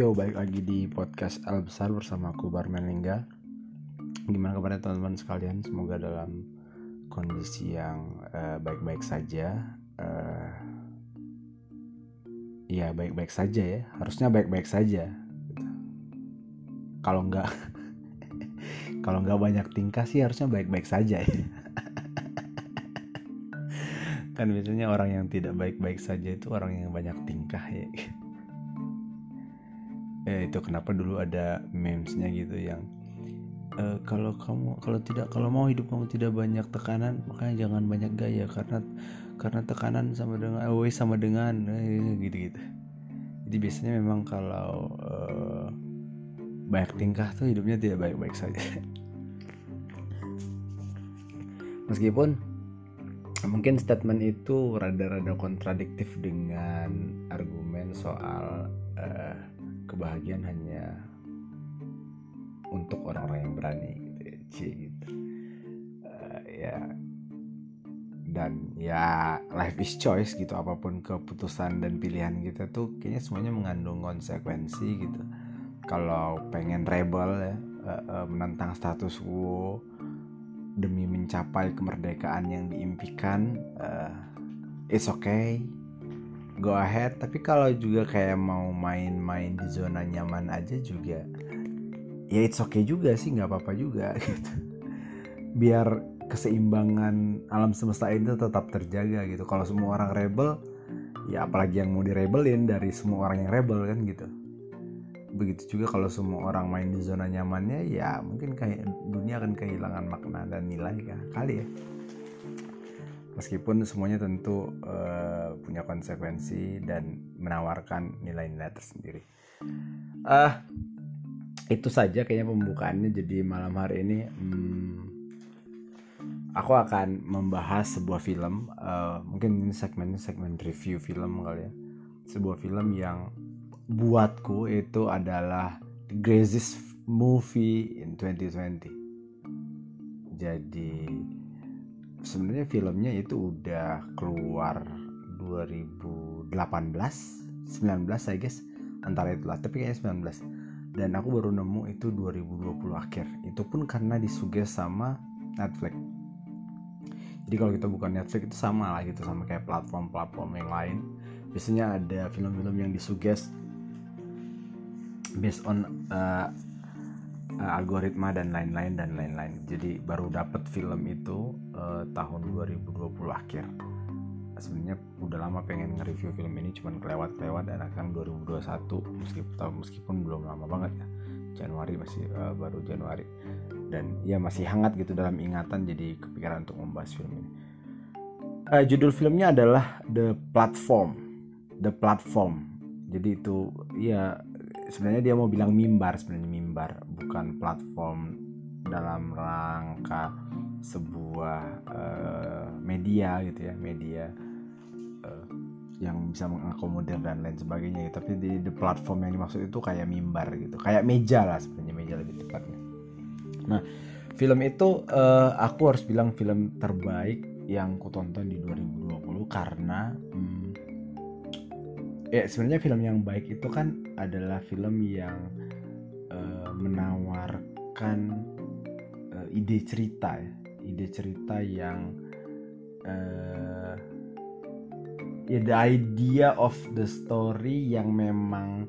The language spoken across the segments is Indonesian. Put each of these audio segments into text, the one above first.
Yo, balik lagi di podcast Al Besar bersama aku Barman Lingga. Gimana kabarnya teman-teman sekalian? Semoga dalam kondisi yang eh, baik-baik saja. Uh, ya baik-baik saja ya. Harusnya baik-baik saja. Kalau nggak kalau nggak banyak tingkah sih harusnya baik-baik saja ya. kan biasanya orang yang tidak baik-baik saja itu orang yang banyak tingkah ya eh, itu kenapa dulu ada memesnya gitu yang e, kalau kamu kalau tidak kalau mau hidup kamu tidak banyak tekanan makanya jangan banyak gaya karena karena tekanan sama dengan away sama dengan eh, gitu gitu jadi biasanya memang kalau eh, banyak tingkah tuh hidupnya tidak baik-baik saja. Meskipun mungkin statement itu rada-rada kontradiktif dengan argumen soal uh, kebahagiaan hanya untuk orang-orang yang berani gitu ya, gitu. Uh, ya dan ya life is choice gitu apa pun keputusan dan pilihan kita tuh kayaknya semuanya mengandung konsekuensi gitu kalau pengen rebel ya uh, uh, menentang status quo demi mencapai kemerdekaan yang diimpikan uh, it's okay go ahead. Tapi kalau juga kayak mau main-main di zona nyaman aja juga ya it's okay juga sih nggak apa-apa juga gitu. Biar keseimbangan alam semesta ini tetap terjaga gitu. Kalau semua orang rebel ya apalagi yang mau direbelin dari semua orang yang rebel kan gitu. Begitu juga kalau semua orang main di zona nyamannya ya mungkin kayak dunia akan kehilangan makna dan nilai kali ya meskipun semuanya tentu uh, punya konsekuensi dan menawarkan nilai-nilai tersendiri. Uh, itu saja kayaknya pembukaannya. Jadi malam hari ini hmm, aku akan membahas sebuah film. Uh, mungkin ini segmen segmen review film kali ya. Sebuah film yang buatku itu adalah the greatest movie in 2020 jadi sebenarnya filmnya itu udah keluar 2018 19 I guess. Antara itulah tapi kayaknya 19 dan aku baru nemu itu 2020 akhir. Itu pun karena disuges sama Netflix. Jadi kalau kita bukan Netflix itu sama lah gitu sama kayak platform-platform yang lain. Biasanya ada film-film yang disuges based on uh, uh, algoritma dan lain-lain dan lain-lain. Jadi baru dapat film itu uh, tahun 2020 akhir. Sebenarnya udah lama pengen nge-review film ini cuman kelewat-kelewat dan akan 2021 meskipun meskipun belum lama banget ya. Januari masih uh, baru Januari. Dan ya masih hangat gitu dalam ingatan jadi kepikiran untuk membahas film ini. Uh, judul filmnya adalah The Platform. The Platform. Jadi itu ya sebenarnya dia mau bilang mimbar sebenarnya mimbar bukan platform dalam rangka sebuah uh, media gitu ya media uh, yang bisa mengakomodir dan lain sebagainya. Tapi di the platform yang dimaksud itu kayak mimbar gitu kayak meja lah sebenarnya meja lebih tepatnya. Nah film itu uh, aku harus bilang film terbaik yang ku tonton di 2020 karena hmm, ya sebenarnya film yang baik itu kan adalah film yang uh, menawarkan uh, ide cerita ya. Ide cerita yang uh, ya the idea of the story yang memang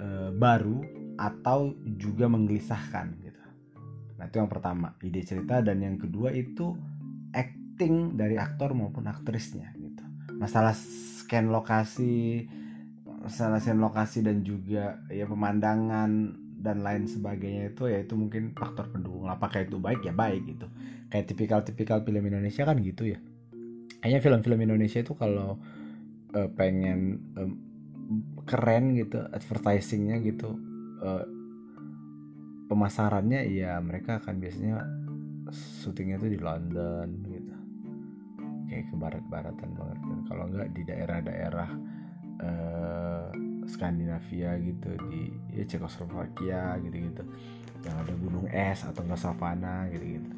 uh, baru atau juga menggelisahkan gitu. Nah itu yang pertama ide cerita. Dan yang kedua itu acting dari aktor maupun aktrisnya gitu. Masalah scan lokasi masalah scan lokasi dan juga ya pemandangan dan lain sebagainya itu ya itu mungkin faktor pendukung. Apakah itu baik ya baik gitu. Kayak tipikal-tipikal film Indonesia kan gitu ya. Kayaknya film-film Indonesia itu kalau uh, pengen um, keren gitu advertisingnya gitu uh, pemasarannya ya mereka akan biasanya syutingnya tuh di London kayak ke barat-baratan banget kan. Kalau nggak di daerah-daerah uh, Skandinavia gitu di ya Cekoslovakia gitu-gitu. Yang ada gunung es atau nggak savana gitu-gitu.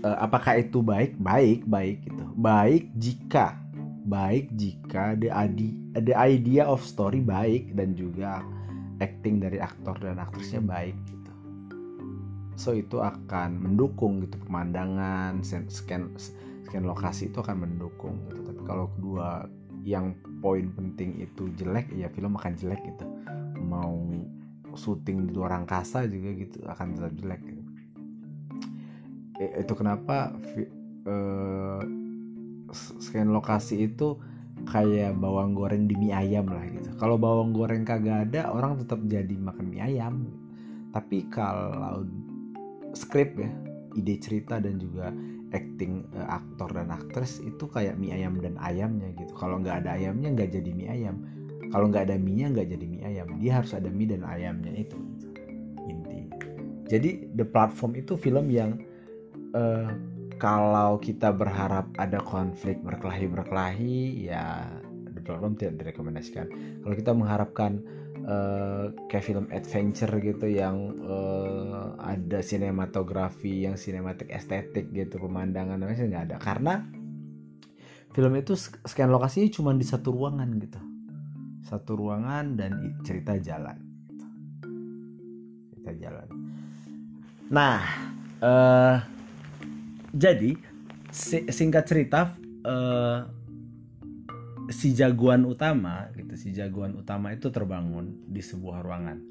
Uh, apakah itu baik? Baik baik gitu. Baik jika baik jika the idea, the idea of story baik dan juga acting dari aktor dan aktrisnya baik gitu. So itu akan mendukung gitu pemandangan scan scan lokasi itu akan mendukung gitu tapi kalau kedua yang poin penting itu jelek ya film akan jelek gitu mau syuting di luar angkasa juga gitu akan tetap jelek gitu. E, itu kenapa uh, scan lokasi itu kayak bawang goreng di mie ayam lah gitu. Kalau bawang goreng kagak ada, orang tetap jadi makan mie ayam. Tapi kalau skrip ya, ide cerita dan juga acting uh, aktor dan aktris itu kayak mie ayam dan ayamnya gitu. Kalau nggak ada ayamnya nggak jadi mie ayam. Kalau nggak ada mie-nya nggak jadi mie ayam. Dia harus ada mie dan ayamnya itu inti. Jadi The Platform itu film yang uh, kalau kita berharap ada konflik berkelahi-berkelahi ya The Platform tidak direkomendasikan. Kalau kita mengharapkan uh, kayak film adventure gitu yang uh, ada sinematografi yang sinematik estetik gitu pemandangan namanya nggak ada. Karena film itu scan lokasinya cuma di satu ruangan gitu. Satu ruangan dan cerita jalan gitu. cerita jalan. Nah uh, jadi singkat cerita uh, si jagoan utama gitu si jagoan utama itu terbangun di sebuah ruangan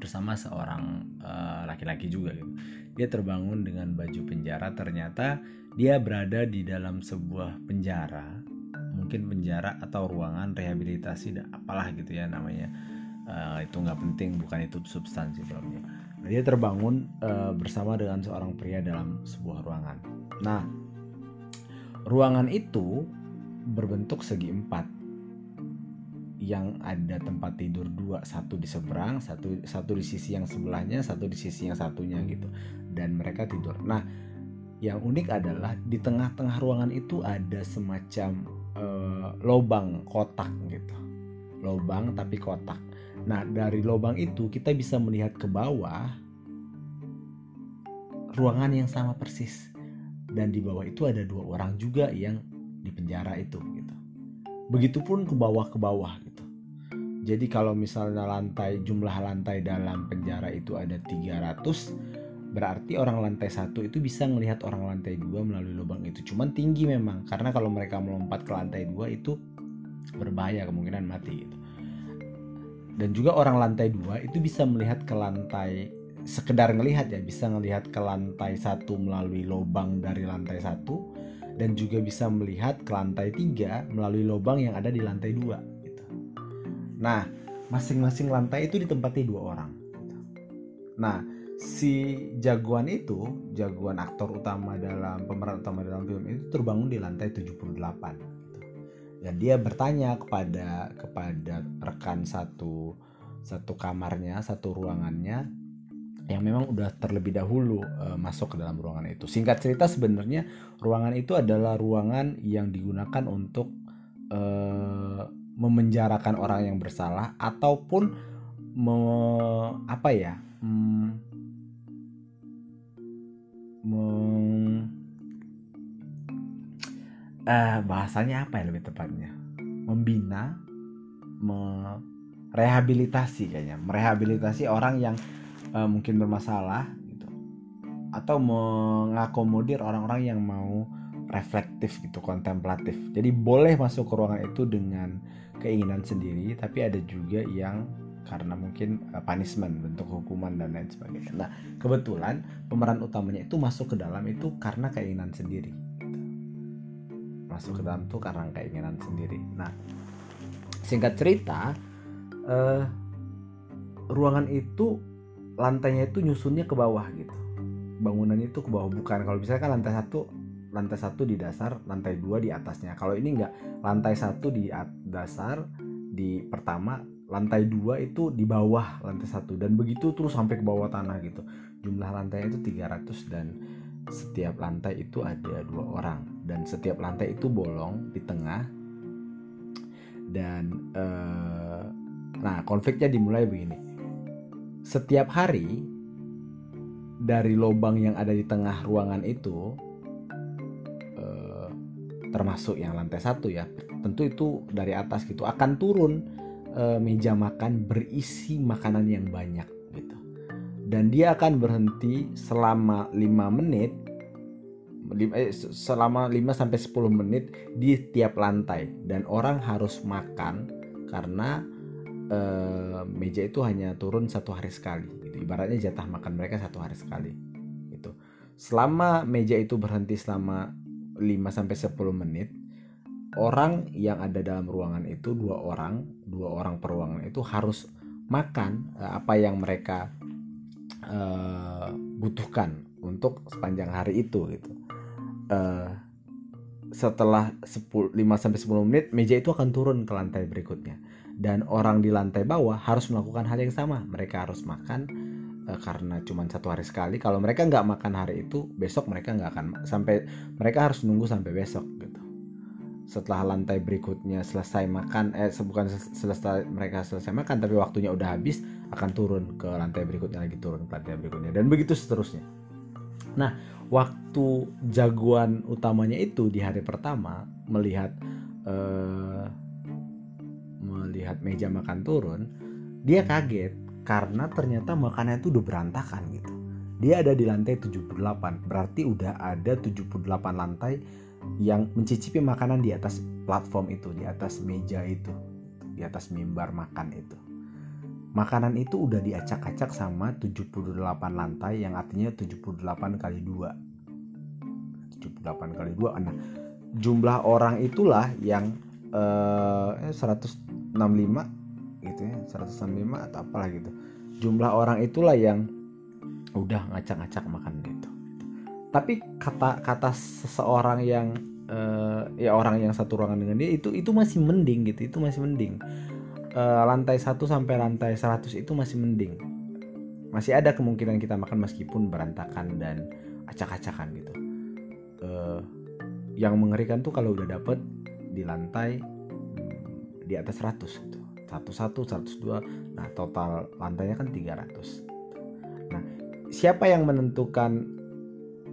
bersama seorang eh, laki-laki uh, juga gitu. Dia terbangun dengan baju penjara ternyata dia berada di dalam sebuah penjara mungkin penjara atau ruangan rehabilitasi apalah gitu ya namanya. Uh, itu nggak penting bukan itu substansi filmnya. Nah, dia terbangun uh, bersama dengan seorang pria dalam sebuah ruangan. Nah ruangan itu berbentuk segi empat yang ada tempat tidur dua satu di seberang satu satu di sisi yang sebelahnya satu di sisi yang satunya gitu. Dan mereka tidur. Nah yang unik adalah di tengah-tengah ruangan itu ada semacam uh, lobang kotak gitu. Lobang tapi kotak. Nah dari lobang itu kita bisa melihat ke bawah ruangan yang sama persis. Dan di bawah itu ada dua orang juga yang di penjara itu gitu. Begitupun ke bawah ke bawah gitu. Jadi kalau misalnya lantai jumlah lantai dalam penjara itu ada 300 berarti orang lantai satu itu bisa melihat orang lantai dua melalui lubang itu. Cuman tinggi memang karena kalau mereka melompat ke lantai dua itu berbahaya kemungkinan mati gitu. Dan juga orang lantai dua itu bisa melihat ke lantai sekedar ngelihat ya bisa ngelihat ke lantai satu melalui lubang dari lantai satu dan juga bisa melihat ke lantai tiga melalui lubang yang ada di lantai dua. Nah, masing-masing lantai itu ditempati dua orang. Nah, si jagoan itu, jagoan aktor utama dalam pemeran utama dalam film itu terbangun di lantai 78. Gitu. Dan dia bertanya kepada kepada rekan satu satu kamarnya, satu ruangannya yang memang udah terlebih dahulu uh, masuk ke dalam ruangan itu. Singkat cerita sebenarnya ruangan itu adalah ruangan yang digunakan untuk uh, memenjarakan orang yang bersalah ataupun me, apa ya? Hmm, me, uh, bahasanya apa ya lebih tepatnya? Membina, merehabilitasi kayaknya, merehabilitasi orang yang uh, mungkin bermasalah gitu atau mengakomodir orang-orang yang mau reflektif gitu kontemplatif jadi boleh masuk ke ruangan itu dengan keinginan sendiri tapi ada juga yang karena mungkin uh, punishment bentuk hukuman dan lain sebagainya. Nah kebetulan pemeran utamanya itu masuk ke dalam itu karena keinginan sendiri. Masuk ke dalam itu karena keinginan sendiri. Nah singkat cerita uh, ruangan itu lantainya itu nyusunnya ke bawah gitu. Bangunannya itu ke bawah bukan. Kalau misalnya kan lantai satu lantai satu di dasar lantai dua di atasnya. Kalau ini enggak lantai satu di dasar di pertama lantai dua itu di bawah lantai satu. Dan begitu terus sampai ke bawah tanah gitu. Jumlah lantainya itu 300 dan setiap lantai itu ada dua orang. Dan setiap lantai itu bolong di tengah. Dan eh, nah konfliknya dimulai begini. Setiap hari dari lubang yang ada di tengah ruangan itu termasuk yang lantai satu ya tentu itu dari atas gitu akan turun uh, meja makan berisi makanan yang banyak gitu. Dan dia akan berhenti selama 5 menit eh, selama 5 sampai 10 menit di tiap lantai. Dan orang harus makan karena uh, meja itu hanya turun satu hari sekali gitu. ibaratnya jatah makan mereka satu hari sekali itu selama meja itu berhenti selama 5 sampai 10 menit orang yang ada dalam ruangan itu dua orang dua orang per ruangan itu harus makan uh, apa yang mereka uh, butuhkan untuk sepanjang hari itu gitu. Uh, setelah 10, 5 sampai 10 menit meja itu akan turun ke lantai berikutnya. Dan orang di lantai bawah harus melakukan hal yang sama. Mereka harus makan karena cuma satu hari sekali kalau mereka nggak makan hari itu besok mereka nggak akan sampai mereka harus nunggu sampai besok gitu. Setelah lantai berikutnya selesai makan eh bukan selesai mereka selesai makan tapi waktunya udah habis akan turun ke lantai berikutnya lagi turun ke lantai berikutnya dan begitu seterusnya. Nah waktu jagoan utamanya itu di hari pertama melihat eh, melihat meja makan turun dia kaget karena ternyata makanan itu udah berantakan gitu dia ada di lantai 78 berarti udah ada 78 lantai yang mencicipi makanan di atas platform itu, di atas meja itu, di atas mimbar makan itu. Makanan itu udah diacak-acak sama 78 lantai yang artinya 78 kali 2. 78 kali 2. Nah, jumlah orang itulah yang eh, 165 gitu ya, 165 atau apalah gitu. Jumlah orang itulah yang udah ngacak-ngacak makan itu tapi kata kata seseorang yang uh, ya orang yang satu ruangan dengan dia itu itu masih mending gitu itu masih mending uh, lantai 1 sampai lantai 100 itu masih mending masih ada kemungkinan kita makan meskipun berantakan dan acak-acakan gitu uh, yang mengerikan tuh kalau udah dapet di lantai di atas 100 gitu. 11, 102, nah total lantainya kan 300. Nah, siapa yang menentukan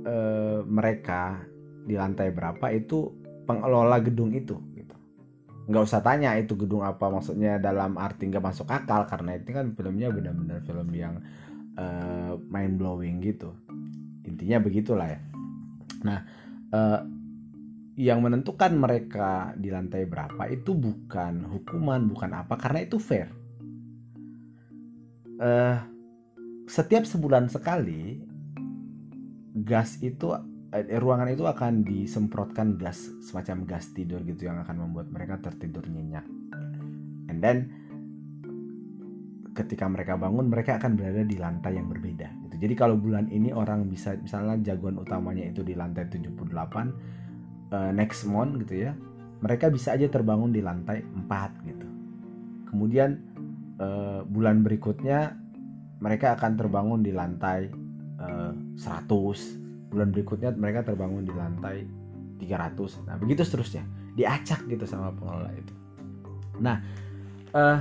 uh, mereka di lantai berapa itu pengelola gedung itu gitu. Nggak usah tanya itu gedung apa maksudnya dalam arti nggak masuk akal karena itu kan filmnya benar-benar film yang uh, mind blowing gitu. Intinya begitulah ya. Nah uh, yang menentukan mereka di lantai berapa itu bukan hukuman bukan apa karena itu fair uh, setiap sebulan sekali gas itu eh, ruangan itu akan disemprotkan gas semacam gas tidur gitu yang akan membuat mereka tertidur nyenyak and then ketika mereka bangun mereka akan berada di lantai yang berbeda gitu. Jadi kalau bulan ini orang bisa misalnya jagoan utamanya itu di lantai 78 uh, eh, next month gitu ya. Mereka bisa aja terbangun di lantai 4 gitu. Kemudian uh, bulan berikutnya mereka akan terbangun di lantai 100 bulan berikutnya mereka terbangun di lantai 300 nah begitu seterusnya diacak gitu sama pengelola itu nah uh,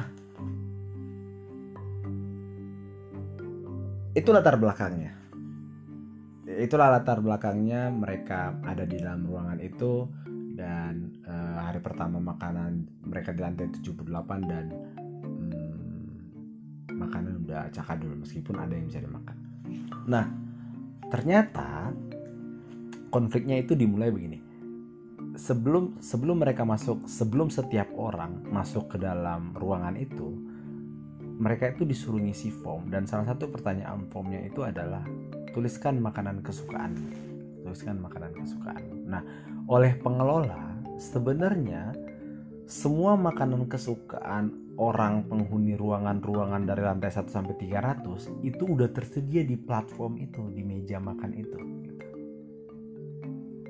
itu latar belakangnya itulah latar belakangnya mereka ada di dalam ruangan itu dan uh, hari pertama makanan mereka di lantai 78 dan hmm, makanan udah cakadul meskipun ada yang bisa dimakan Nah, ternyata konfliknya itu dimulai begini. Sebelum sebelum mereka masuk, sebelum setiap orang masuk ke dalam ruangan itu, mereka itu disuruh ngisi form dan salah satu pertanyaan formnya itu adalah tuliskan makanan kesukaan. Tuliskan makanan kesukaan. Nah, oleh pengelola sebenarnya semua makanan kesukaan orang penghuni ruangan-ruangan dari lantai 1 sampai 300 itu udah tersedia di platform itu, di meja makan itu.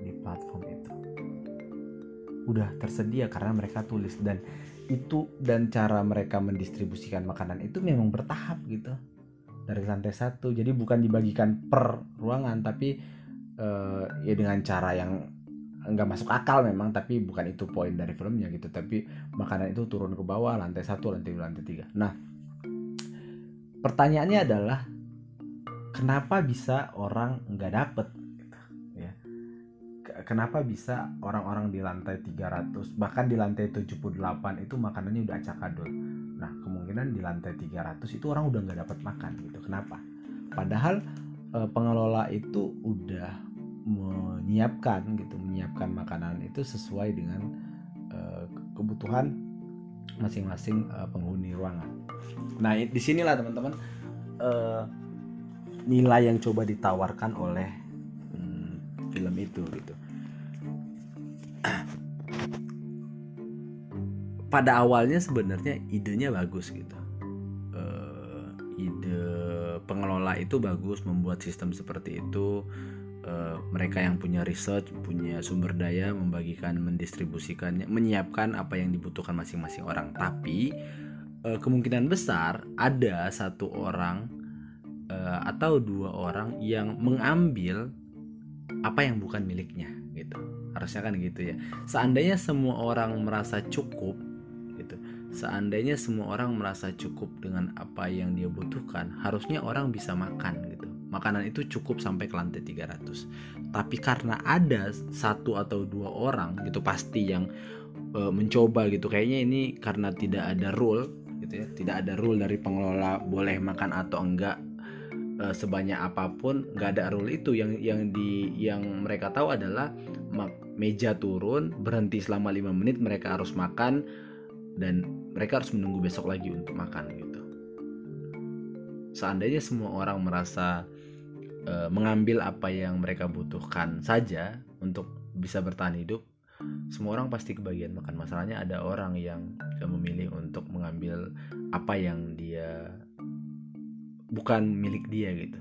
Di platform itu. Udah tersedia karena mereka tulis dan itu dan cara mereka mendistribusikan makanan itu memang bertahap gitu. Dari lantai satu, jadi bukan dibagikan per ruangan tapi uh, ya dengan cara yang nggak masuk akal memang tapi bukan itu poin dari filmnya gitu. Tapi makanan itu turun ke bawah lantai satu lantai dua lantai tiga. Nah pertanyaannya adalah kenapa bisa orang nggak dapet kenapa bisa orang-orang di lantai 300 bahkan di lantai 78 itu makanannya udah acak adul nah kemungkinan di lantai 300 itu orang udah nggak dapat makan gitu. Kenapa? Padahal eh, pengelola itu udah menyiapkan gitu menyiapkan makanan itu sesuai dengan eh, kebutuhan masing-masing eh, penghuni ruangan. Nah di sinilah teman-teman eh, nilai yang coba ditawarkan oleh hmm, film itu gitu pada awalnya sebenarnya idenya bagus gitu. Uh, ide pengelola itu bagus membuat sistem seperti itu. Uh, mereka yang punya research punya sumber daya membagikan mendistribusikannya menyiapkan apa yang dibutuhkan masing-masing orang. Tapi uh, kemungkinan besar ada satu orang uh, atau dua orang yang mengambil apa yang bukan miliknya gitu. Harusnya kan gitu ya. Seandainya semua orang merasa cukup seandainya semua orang merasa cukup dengan apa yang dia butuhkan, harusnya orang bisa makan gitu. Makanan itu cukup sampai ke lantai 300. Tapi karena ada satu atau dua orang gitu pasti yang e, mencoba gitu. Kayaknya ini karena tidak ada rule gitu ya. Tidak ada rule dari pengelola boleh makan atau enggak e, sebanyak apa pun, nggak ada rule itu yang yang di yang mereka tahu adalah meja turun, berhenti selama lima menit mereka harus makan dan mereka harus menunggu besok lagi untuk makan gitu. Seandainya semua orang merasa e, mengambil apa yang mereka butuhkan saja untuk bisa bertahan hidup, semua orang pasti kebagian makan. Masalahnya ada orang yang memilih untuk mengambil apa yang dia bukan milik dia gitu.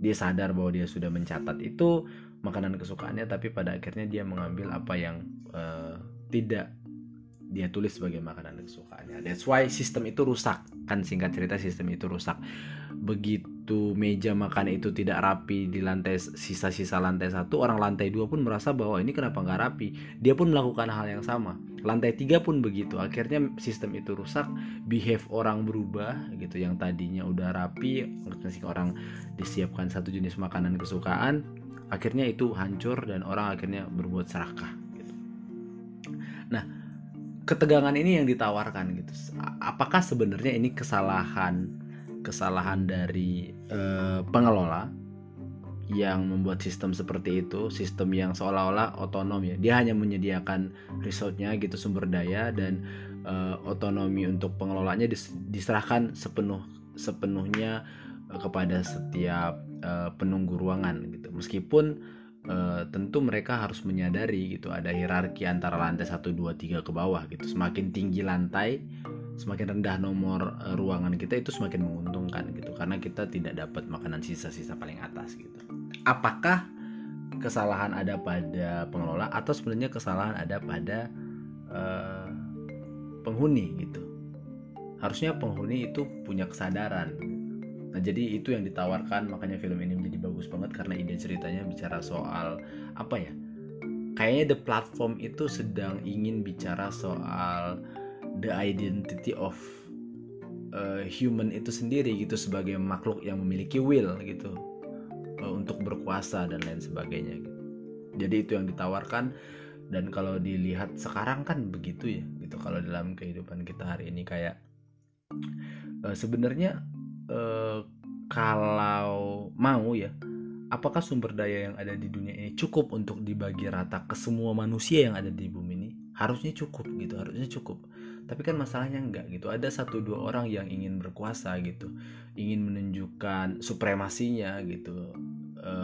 Dia sadar bahwa dia sudah mencatat itu makanan kesukaannya, tapi pada akhirnya dia mengambil apa yang uh, tidak dia tulis sebagai makanan kesukaannya. That's why sistem itu rusak. Kan singkat cerita sistem itu rusak. Begitu meja makan itu tidak rapi di lantai sisa-sisa lantai satu, orang lantai dua pun merasa bahwa ini kenapa nggak rapi. Dia pun melakukan hal yang sama. Lantai tiga pun begitu. Akhirnya sistem itu rusak, behave orang berubah gitu. Yang tadinya udah rapi, orang disiapkan satu jenis makanan kesukaan, akhirnya itu hancur dan orang akhirnya berbuat serakah. Gitu. Nah, ketegangan ini yang ditawarkan gitu. Apakah sebenarnya ini kesalahan kesalahan dari uh, pengelola yang membuat sistem seperti itu, sistem yang seolah-olah otonom ya. Dia hanya menyediakan resource-nya gitu sumber daya dan uh, otonomi untuk pengelolanya diserahkan sepenuh sepenuhnya uh, kepada setiap uh, penunggu ruangan gitu. Meskipun uh, tentu mereka harus menyadari gitu ada hierarki antara lantai 1 2 3 ke bawah gitu. Semakin tinggi lantai, semakin rendah nomor uh, ruangan kita itu semakin menguntungkan gitu karena kita tidak dapat makanan sisa-sisa paling atas gitu. Apakah kesalahan ada pada pengelola atau sebenarnya kesalahan ada pada uh, penghuni gitu? Harusnya penghuni itu punya kesadaran Nah jadi itu yang ditawarkan makanya film ini menjadi bagus banget karena ide ceritanya bicara soal apa ya? Kayaknya the platform itu sedang ingin bicara soal the identity of uh, human itu sendiri gitu sebagai makhluk yang memiliki will gitu uh, untuk berkuasa dan lain sebagainya. Jadi itu yang ditawarkan dan kalau dilihat sekarang kan begitu ya gitu kalau dalam kehidupan kita hari ini kayak uh, sebenarnya Eh, kalau mau ya apakah sumber daya yang ada di dunia ini cukup untuk dibagi rata ke semua manusia yang ada di bumi ini? Harusnya cukup gitu harusnya cukup. Tapi kan masalahnya enggak gitu. Ada satu dua orang yang ingin berkuasa gitu ingin menunjukkan supremasinya gitu. E,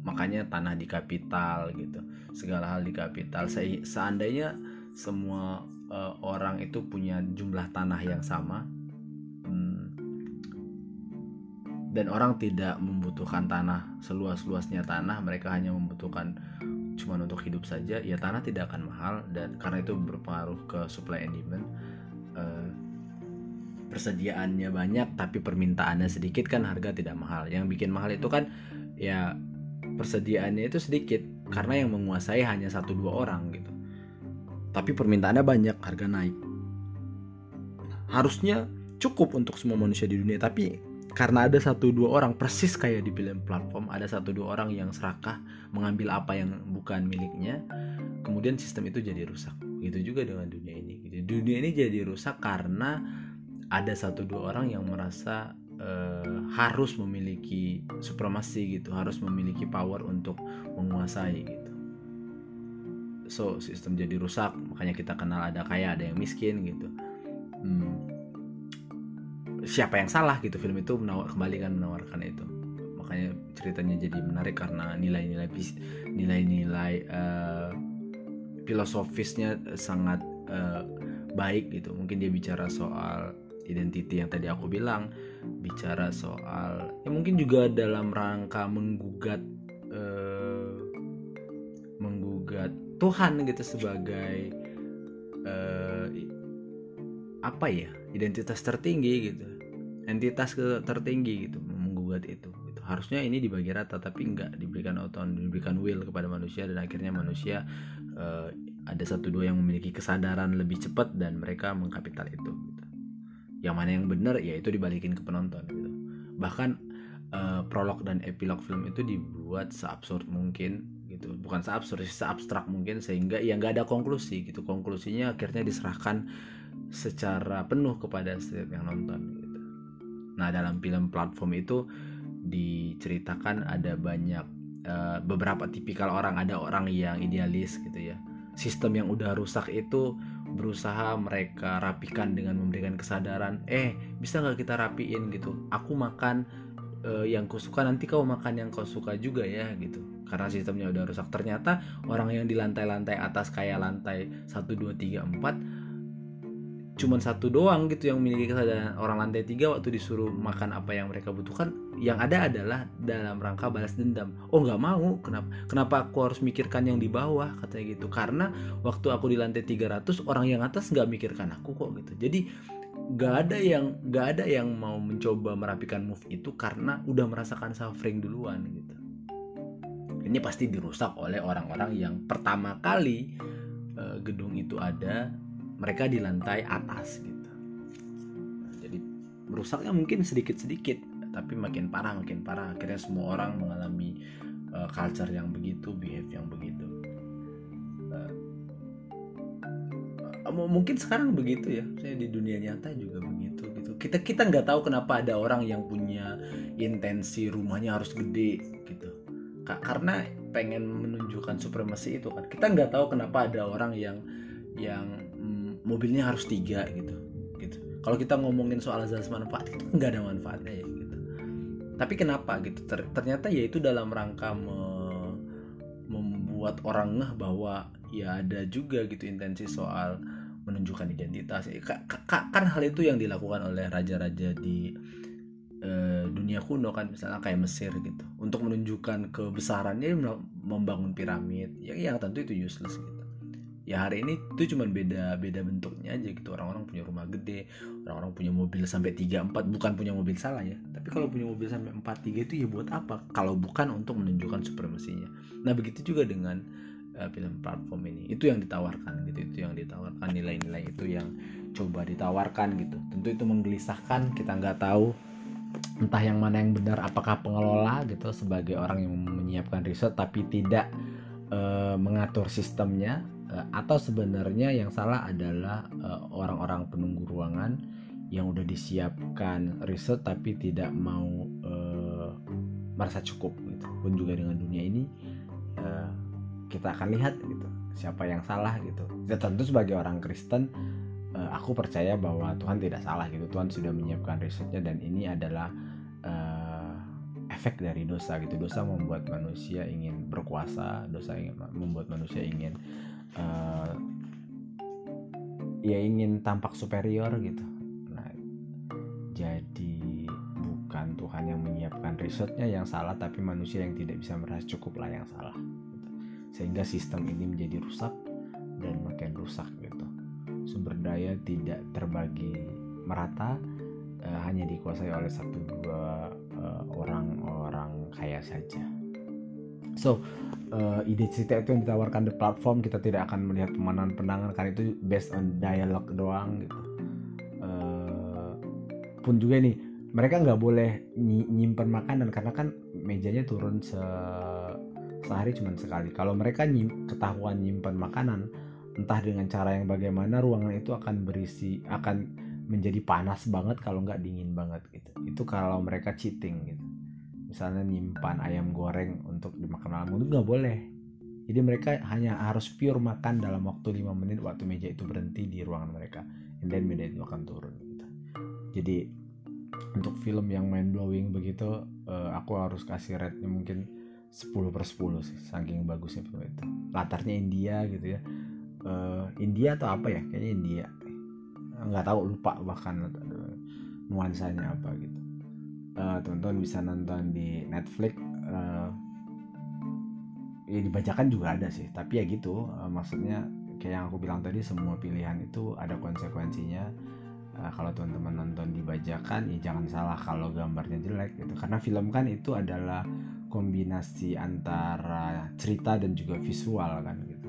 makanya tanah di kapital gitu segala hal di kapital. Se seandainya semua e, orang itu punya jumlah tanah yang sama dan orang tidak membutuhkan tanah seluas-luasnya tanah mereka hanya membutuhkan cuma untuk hidup saja ya tanah tidak akan mahal. Dan karena itu berpengaruh ke supply and demand uh, persediaannya banyak tapi permintaannya sedikit kan harga tidak mahal. Yang bikin mahal itu kan ya persediaannya itu sedikit karena yang menguasai hanya satu dua orang gitu. Tapi permintaannya banyak harga naik. Harusnya cukup untuk semua manusia di dunia tapi karena ada satu dua orang persis kayak di film platform ada satu dua orang yang serakah mengambil apa yang bukan miliknya kemudian sistem itu jadi rusak. Gitu juga dengan dunia ini gitu. Dunia ini jadi rusak karena ada satu dua orang yang merasa uh, harus memiliki supremasi gitu harus memiliki power untuk menguasai gitu. So sistem jadi rusak makanya kita kenal ada kaya ada yang miskin gitu. Hmm, siapa yang salah gitu film itu menawar kembali kan menawarkan itu. Makanya ceritanya jadi menarik karena nilai-nilai nilai-nilai uh, filosofisnya sangat uh, baik gitu. Mungkin dia bicara soal identity yang tadi aku bilang bicara soal ya mungkin juga dalam rangka menggugat uh, menggugat Tuhan gitu sebagai uh, apa ya identitas tertinggi gitu. Entitas tertinggi gitu menggugat itu. Gitu. harusnya ini dibagi rata tapi nggak diberikan otonomi diberikan will kepada manusia dan akhirnya manusia uh, ada satu dua yang memiliki kesadaran lebih cepat dan mereka mengkapital itu gitu. yang mana yang benar ya itu dibalikin ke penonton gitu. Bahkan uh, prolog dan epilog film itu dibuat seabsurd mungkin gitu. Bukan seabsurd seabstrak mungkin sehingga ya nggak ada konklusi gitu. Konklusinya akhirnya diserahkan secara penuh kepada setiap yang nonton gitu. Nah dalam film platform itu diceritakan ada banyak uh, beberapa tipikal orang. Ada orang yang idealis gitu ya. Sistem yang udah rusak itu berusaha mereka rapikan dengan memberikan kesadaran eh bisa nggak kita rapiin gitu? Aku makan uh, yang kau suka nanti kau makan yang kau suka juga ya gitu. Karena sistemnya udah rusak. Ternyata orang yang di lantai-lantai atas kayak lantai 1 2 3 4 cuman satu doang gitu yang memiliki kesadaran. Orang lantai tiga waktu disuruh makan apa yang mereka butuhkan yang ada adalah dalam rangka balas dendam. Oh nggak mau. Kenapa kenapa aku harus mikirkan yang di bawah? Katanya gitu. Karena waktu aku di lantai 300 orang yang atas nggak mikirkan aku kok gitu. Jadi nggak ada yang nggak ada yang mau mencoba merapikan move itu karena udah merasakan suffering duluan gitu. Ini pasti dirusak oleh orang-orang yang pertama kali uh, gedung itu ada mereka di lantai atas gitu. Jadi rusaknya mungkin sedikit-sedikit tapi makin parah makin parah. Akhirnya semua orang mengalami uh, culture yang begitu behave yang begitu. Uh, mungkin sekarang begitu ya. Saya di dunia nyata juga begitu gitu. Kita kita nggak tahu kenapa ada orang yang punya intensi rumahnya harus gede gitu. Karena pengen menunjukkan supremasi itu kan. Kita nggak tahu kenapa ada orang yang yang mobilnya harus tiga gitu gitu. Kalau kita ngomongin soal azas manfaat itu nggak ada manfaatnya ya gitu. Tapi kenapa gitu? Ternyata ya itu dalam rangka me membuat orang ngeh bahwa ya ada juga gitu intensi soal menunjukkan identitas. Kan hal itu yang dilakukan oleh raja-raja di Eh, dunia kuno kan misalnya kayak Mesir gitu. Untuk menunjukkan kebesarannya membangun piramid. Ya yang tentu itu useless gitu ya hari ini itu cuma beda beda bentuknya aja gitu. Orang-orang punya rumah gede orang-orang punya mobil sampai 3 4 bukan punya mobil salah ya tapi kalau punya mobil sampai 4 3 itu ya buat apa? Kalau bukan untuk menunjukkan supremasinya. Nah begitu juga dengan uh, film platform ini. Itu yang ditawarkan gitu itu yang ditawarkan nilai-nilai itu yang coba ditawarkan gitu. Tentu itu menggelisahkan kita nggak tahu entah yang mana yang benar apakah pengelola gitu sebagai orang yang menyiapkan riset tapi tidak e, mengatur sistemnya atau sebenarnya yang salah adalah eh, orang-orang penunggu ruangan yang udah disiapkan riset tapi tidak mau e, merasa cukup gitu. Pun juga dengan dunia ini e, kita akan lihat gitu siapa yang salah gitu. Ya tentu sebagai orang Kristen uh, aku percaya bahwa Tuhan tidak salah gitu. Tuhan sudah menyiapkan risetnya dan ini adalah uh, efek dari dosa gitu. Dosa membuat manusia ingin berkuasa dosa ingin membuat manusia ingin uh, ya ingin tampak superior gitu nah jadi bukan Tuhan yang menyiapkan risetnya yang salah tapi manusia yang tidak bisa merasa cukup lah yang salah gitu. sehingga sistem ini menjadi rusak dan makin rusak gitu sumber daya tidak terbagi merata uh, hanya dikuasai oleh satu dua uh, orang-orang kaya saja. So uh, ide cerita itu yang ditawarkan di platform kita tidak akan melihat pemandangan-pemandangan karena itu based on dialog doang gitu. Uh, pun juga nih mereka nggak boleh nyimpen makanan karena kan mejanya turun se sehari cuma sekali. Kalau mereka nyim, ketahuan nyimpen makanan entah dengan cara yang bagaimana ruangan itu akan berisi akan menjadi panas banget kalau nggak dingin banget gitu itu kalau mereka cheating gitu misalnya nyimpan ayam goreng untuk dimakan malam itu nggak boleh. Jadi mereka hanya harus pure makan dalam waktu 5 menit waktu meja itu berhenti di ruangan mereka. And then meja itu akan turun gitu. jadi untuk film yang mind blowing begitu uh, aku harus kasih rate-nya mungkin 10 per 10 sih saking bagusnya film itu. Latarnya India gitu ya. Uh, India atau apa ya? Kayaknya India. Nggak tahu lupa bahkan nuansanya apa gitu uh, teman-teman bisa nonton di Netflix uh, ya dibacakan juga ada sih tapi ya gitu. Uh, maksudnya kayak yang aku bilang tadi semua pilihan itu ada konsekuensinya. Uh, kalau teman-teman nonton dibajakan ya jangan salah kalau gambarnya jelek gitu. Karena film kan itu adalah kombinasi antara cerita dan juga visual kan gitu.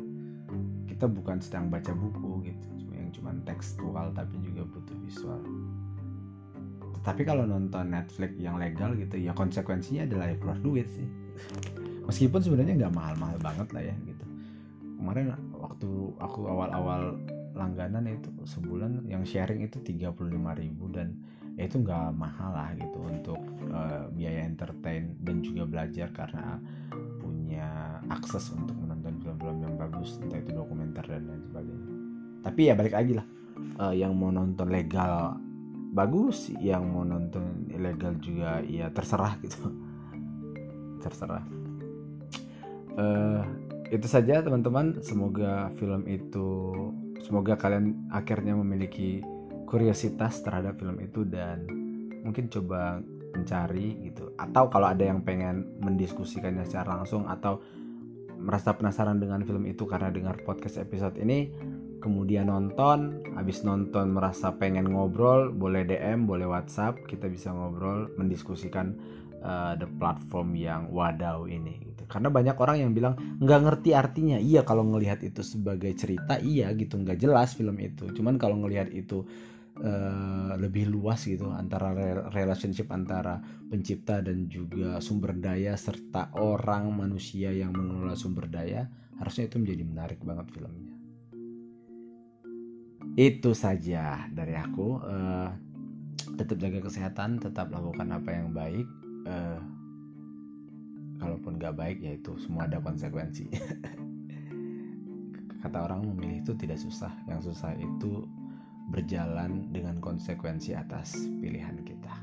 Kita bukan sedang baca buku gitu cuma tekstual tapi juga butuh visual tapi kalau nonton Netflix yang legal gitu ya konsekuensinya adalah ya keluar duit sih. Meskipun sebenarnya nggak mahal-mahal banget lah ya gitu. Kemarin waktu aku awal-awal langganan itu sebulan yang sharing itu 35.000 dan ya itu nggak mahal lah gitu untuk uh, biaya entertain dan juga belajar karena punya akses untuk menonton film-film yang bagus entah itu dokumenter dan lain sebagainya. Tapi ya balik lagi lah uh, yang mau nonton legal bagus yang mau nonton ilegal juga ya terserah gitu. Terserah. Uh, itu saja teman-teman. Semoga film itu semoga kalian akhirnya memiliki kuriositas terhadap film itu dan mungkin coba mencari gitu. Atau kalau ada yang pengen mendiskusikannya secara langsung atau merasa penasaran dengan film itu karena dengar podcast episode ini kemudian nonton habis nonton merasa pengen ngobrol boleh DM boleh WhatsApp kita bisa ngobrol mendiskusikan uh, the platform yang wadaw ini gitu. Karena banyak orang yang bilang nggak ngerti artinya. Iya kalau ngelihat itu sebagai cerita iya gitu. Nggak jelas film itu. Cuman kalau ngelihat itu uh, lebih luas gitu antara relationship antara pencipta dan juga sumber daya serta orang manusia yang mengelola sumber daya harusnya itu menjadi menarik banget filmnya itu saja dari aku. Uh, tetap jaga kesehatan tetap lakukan apa yang baik. Uh, kalaupun gak baik ya itu semua ada konsekuensi. Kata orang memilih itu tidak susah. Yang susah itu berjalan dengan konsekuensi atas pilihan kita.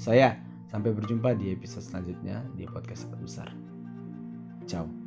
Saya sampai berjumpa di episode selanjutnya di podcast besar ciao